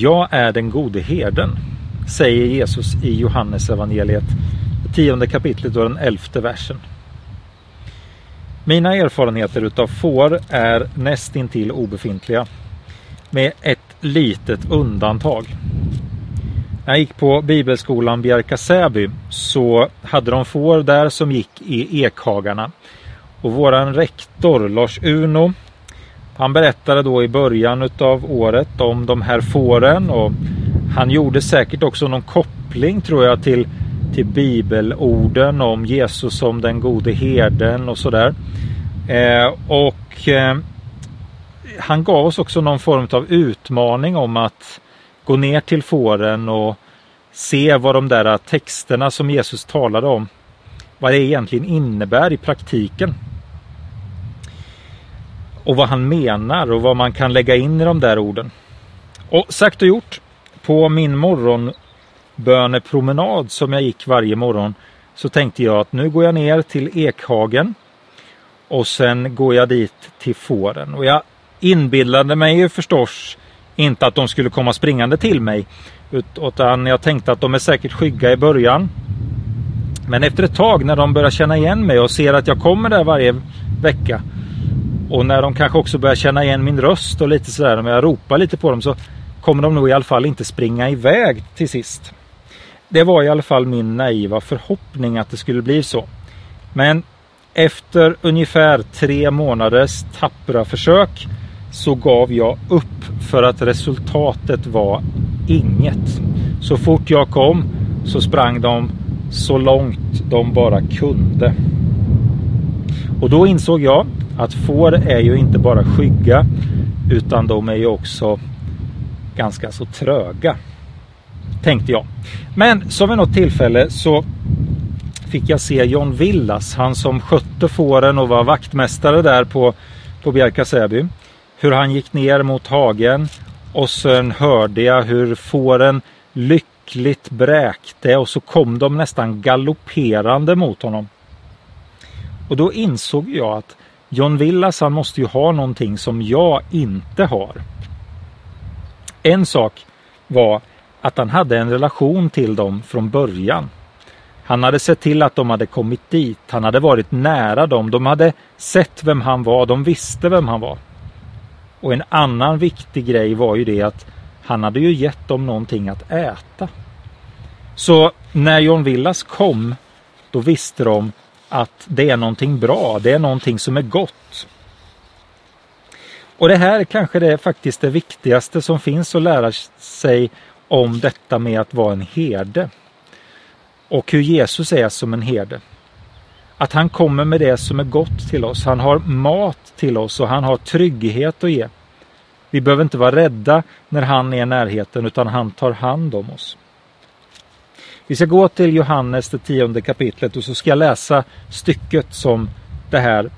Jag är den gode herden, säger Jesus i Johannes evangeliet, tionde kapitlet och den elfte versen. Mina erfarenheter utav får är nästintill obefintliga. Med ett litet undantag. När jag gick på bibelskolan Bjärka Säby så hade de får där som gick i Ekhagarna. Och våran rektor Lars Uno han berättade då i början av året om de här fåren och han gjorde säkert också någon koppling tror jag till, till bibelorden om Jesus som den gode herden och sådär. Eh, och eh, han gav oss också någon form av utmaning om att gå ner till fåren och se vad de där texterna som Jesus talade om, vad det egentligen innebär i praktiken. Och vad han menar och vad man kan lägga in i de där orden. Och sagt och gjort, på min morgonbönepromenad som jag gick varje morgon så tänkte jag att nu går jag ner till Ekhagen och sen går jag dit till fåren. Och jag inbillade mig ju förstås inte att de skulle komma springande till mig. Utan jag tänkte att de är säkert skygga i början. Men efter ett tag när de börjar känna igen mig och ser att jag kommer där varje vecka. Och när de kanske också börjar känna igen min röst och lite sådär om jag ropar lite på dem så kommer de nog i alla fall inte springa iväg till sist. Det var i alla fall min naiva förhoppning att det skulle bli så. Men efter ungefär tre månaders tappra försök så gav jag upp för att resultatet var inget. Så fort jag kom så sprang de så långt de bara kunde. Och då insåg jag att får är ju inte bara skygga utan de är ju också ganska så tröga. Tänkte jag. Men så vid något tillfälle så fick jag se John Villas, han som skötte fåren och var vaktmästare där på, på Bjärka Säby. Hur han gick ner mot hagen och sen hörde jag hur fåren lyckligt bräkte och så kom de nästan galopperande mot honom. Och då insåg jag att John Villas han måste ju ha någonting som jag inte har. En sak var att han hade en relation till dem från början. Han hade sett till att de hade kommit dit. Han hade varit nära dem. De hade sett vem han var. De visste vem han var. Och en annan viktig grej var ju det att han hade ju gett dem någonting att äta. Så när John Villas kom, då visste de att det är någonting bra. Det är någonting som är gott. Och det här kanske det är faktiskt det viktigaste som finns att lära sig om detta med att vara en herde och hur Jesus är som en herde. Att han kommer med det som är gott till oss. Han har mat till oss och han har trygghet att ge. Vi behöver inte vara rädda när han är i närheten utan han tar hand om oss. Vi ska gå till Johannes det tionde kapitlet och så ska jag läsa stycket som det här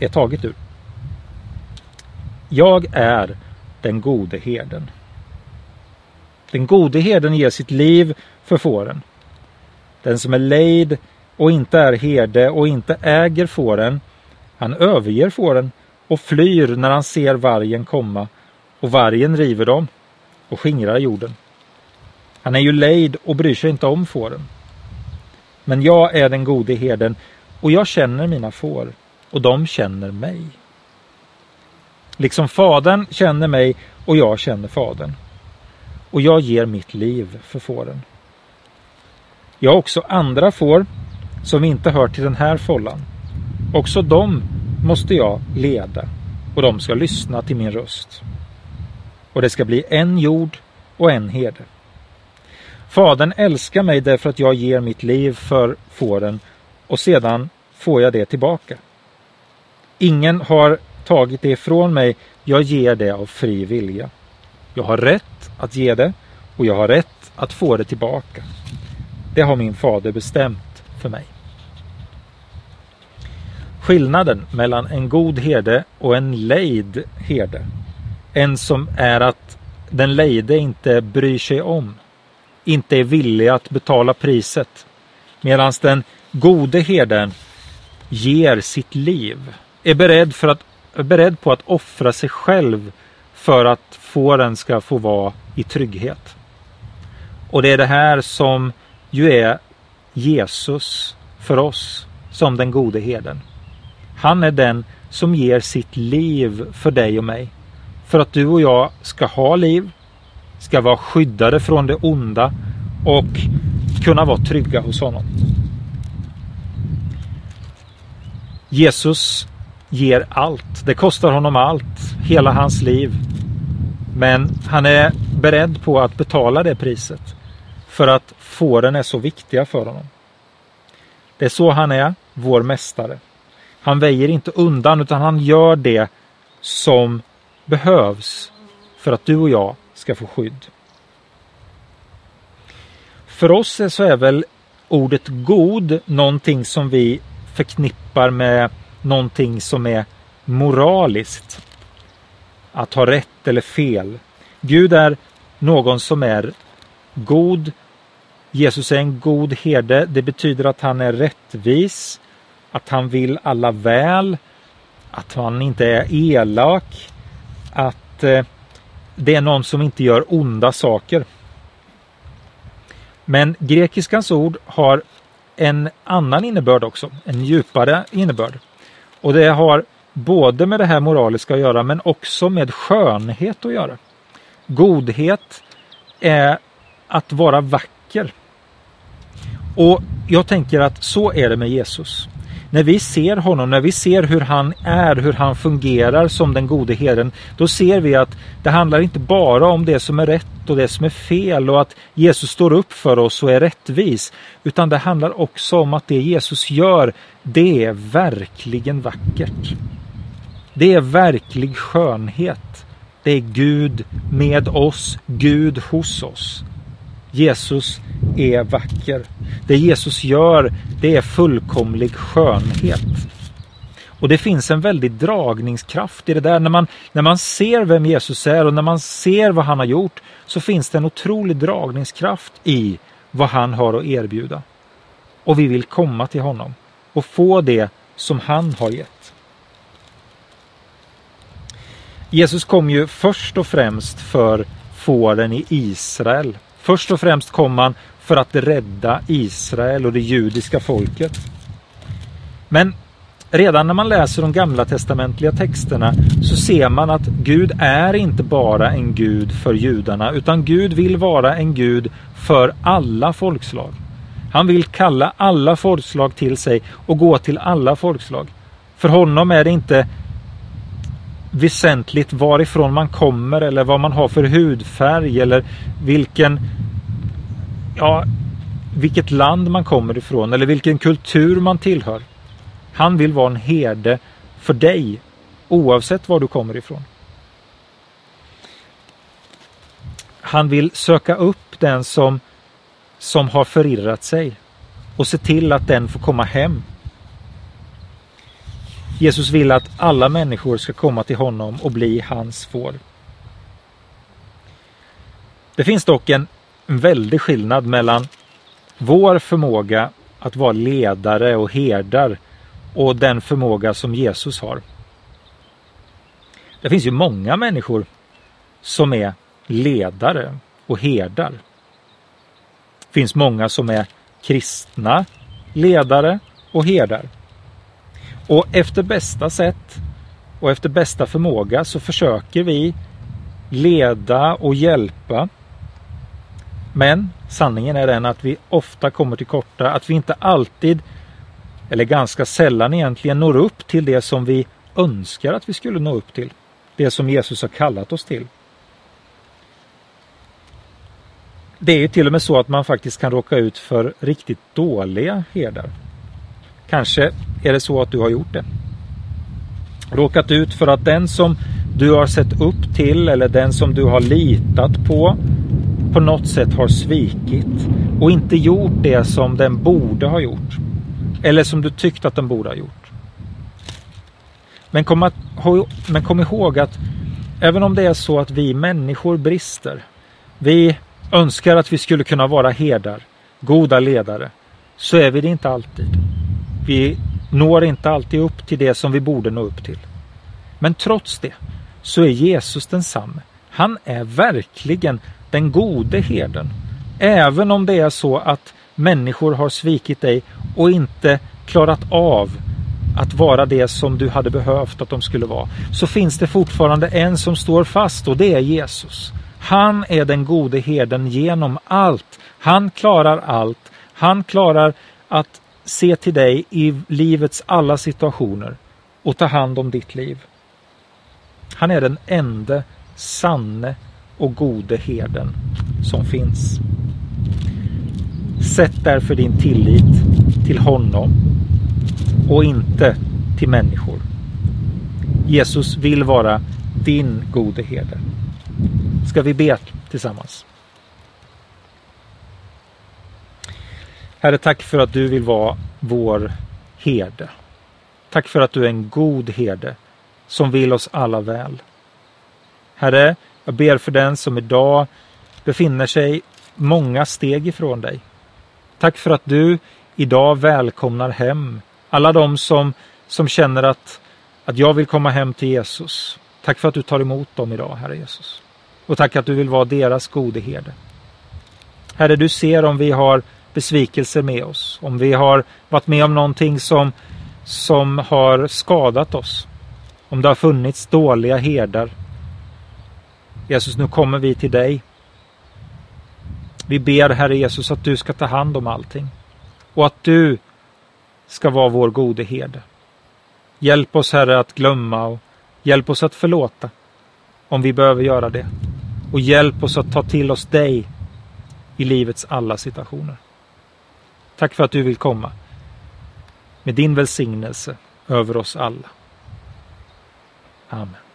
är taget ur. Jag är den gode herden. Den gode herden ger sitt liv för fåren. Den som är lejd och inte är herde och inte äger fåren, han överger fåren och flyr när han ser vargen komma och vargen river dem och skingrar jorden. Han är ju lejd och bryr sig inte om fåren. Men jag är den gode herden och jag känner mina får och de känner mig. Liksom fadern känner mig och jag känner fadern. Och jag ger mitt liv för fåren. Jag har också andra får som inte hör till den här follan. Också dem måste jag leda och de ska lyssna till min röst. Och det ska bli en jord och en herde. Fadern älskar mig därför att jag ger mitt liv för fåren och sedan får jag det tillbaka. Ingen har tagit det ifrån mig, jag ger det av fri vilja. Jag har rätt att ge det och jag har rätt att få det tillbaka. Det har min fader bestämt för mig. Skillnaden mellan en god herde och en lejd herde. En som är att den lejde inte bryr sig om. Inte är villig att betala priset. Medan den gode herden ger sitt liv. Är beredd, för att, är beredd på att offra sig själv för att fåren ska få vara i trygghet. Och det är det här som ju är Jesus för oss som den gode herden. Han är den som ger sitt liv för dig och mig. För att du och jag ska ha liv, ska vara skyddade från det onda och kunna vara trygga hos honom. Jesus ger allt. Det kostar honom allt, hela hans liv. Men han är beredd på att betala det priset för att fåren är så viktiga för honom. Det är så han är, vår mästare. Han väjer inte undan utan han gör det som behövs för att du och jag ska få skydd. För oss så är väl ordet god någonting som vi förknippar med någonting som är moraliskt. Att ha rätt eller fel. Gud är någon som är god. Jesus är en god herde. Det betyder att han är rättvis, att han vill alla väl, att han inte är elak, att eh, det är någon som inte gör onda saker. Men grekiskans ord har en annan innebörd också, en djupare innebörd. Och det har både med det här moraliska att göra men också med skönhet att göra. Godhet är att vara vacker. Och jag tänker att så är det med Jesus. När vi ser honom, när vi ser hur han är, hur han fungerar som den gode herden, då ser vi att det handlar inte bara om det som är rätt och det som är fel och att Jesus står upp för oss och är rättvis, utan det handlar också om att det Jesus gör, det är verkligen vackert. Det är verklig skönhet. Det är Gud med oss, Gud hos oss. Jesus är vacker. Det Jesus gör, det är fullkomlig skönhet. Och det finns en väldig dragningskraft i det där. När man, när man ser vem Jesus är och när man ser vad han har gjort så finns det en otrolig dragningskraft i vad han har att erbjuda. Och vi vill komma till honom och få det som han har gett. Jesus kom ju först och främst för fåren i Israel. Först och främst kom han för att rädda Israel och det judiska folket. Men redan när man läser de gamla testamentliga texterna så ser man att Gud är inte bara en Gud för judarna utan Gud vill vara en Gud för alla folkslag. Han vill kalla alla folkslag till sig och gå till alla folkslag. För honom är det inte väsentligt varifrån man kommer eller vad man har för hudfärg eller vilken ja, vilket land man kommer ifrån eller vilken kultur man tillhör. Han vill vara en herde för dig oavsett var du kommer ifrån. Han vill söka upp den som, som har förirrat sig och se till att den får komma hem. Jesus vill att alla människor ska komma till honom och bli hans får. Det finns dock en väldig skillnad mellan vår förmåga att vara ledare och herdar och den förmåga som Jesus har. Det finns ju många människor som är ledare och herdar. Det finns många som är kristna ledare och herdar. Och efter bästa sätt och efter bästa förmåga så försöker vi leda och hjälpa men sanningen är den att vi ofta kommer till korta, att vi inte alltid, eller ganska sällan egentligen, når upp till det som vi önskar att vi skulle nå upp till. Det som Jesus har kallat oss till. Det är ju till och med så att man faktiskt kan råka ut för riktigt dåliga herdar. Kanske är det så att du har gjort det. Råkat ut för att den som du har sett upp till eller den som du har litat på på något sätt har svikit och inte gjort det som den borde ha gjort. Eller som du tyckte att den borde ha gjort. Men kom, att, men kom ihåg att även om det är så att vi människor brister, vi önskar att vi skulle kunna vara herdar, goda ledare, så är vi det inte alltid. Vi når inte alltid upp till det som vi borde nå upp till. Men trots det så är Jesus densamme. Han är verkligen den gode herden. Även om det är så att människor har svikit dig och inte klarat av att vara det som du hade behövt att de skulle vara, så finns det fortfarande en som står fast och det är Jesus. Han är den gode herden genom allt. Han klarar allt. Han klarar att se till dig i livets alla situationer och ta hand om ditt liv. Han är den enda sanne och gode herden som finns. Sätt därför din tillit till honom och inte till människor. Jesus vill vara din gode herde. Ska vi be tillsammans? Herre, tack för att du vill vara vår herde. Tack för att du är en god herde som vill oss alla väl. Herre, jag ber för den som idag befinner sig många steg ifrån dig. Tack för att du idag välkomnar hem alla de som, som känner att, att jag vill komma hem till Jesus. Tack för att du tar emot dem idag, Herre Jesus. Och tack att du vill vara deras gode herde. Herre, du ser om vi har besvikelser med oss, om vi har varit med om någonting som, som har skadat oss, om det har funnits dåliga herdar. Jesus, nu kommer vi till dig. Vi ber, Herre Jesus, att du ska ta hand om allting och att du ska vara vår gode herde. Hjälp oss, Herre, att glömma och hjälp oss att förlåta om vi behöver göra det. Och hjälp oss att ta till oss dig i livets alla situationer. Tack för att du vill komma med din välsignelse över oss alla. Amen.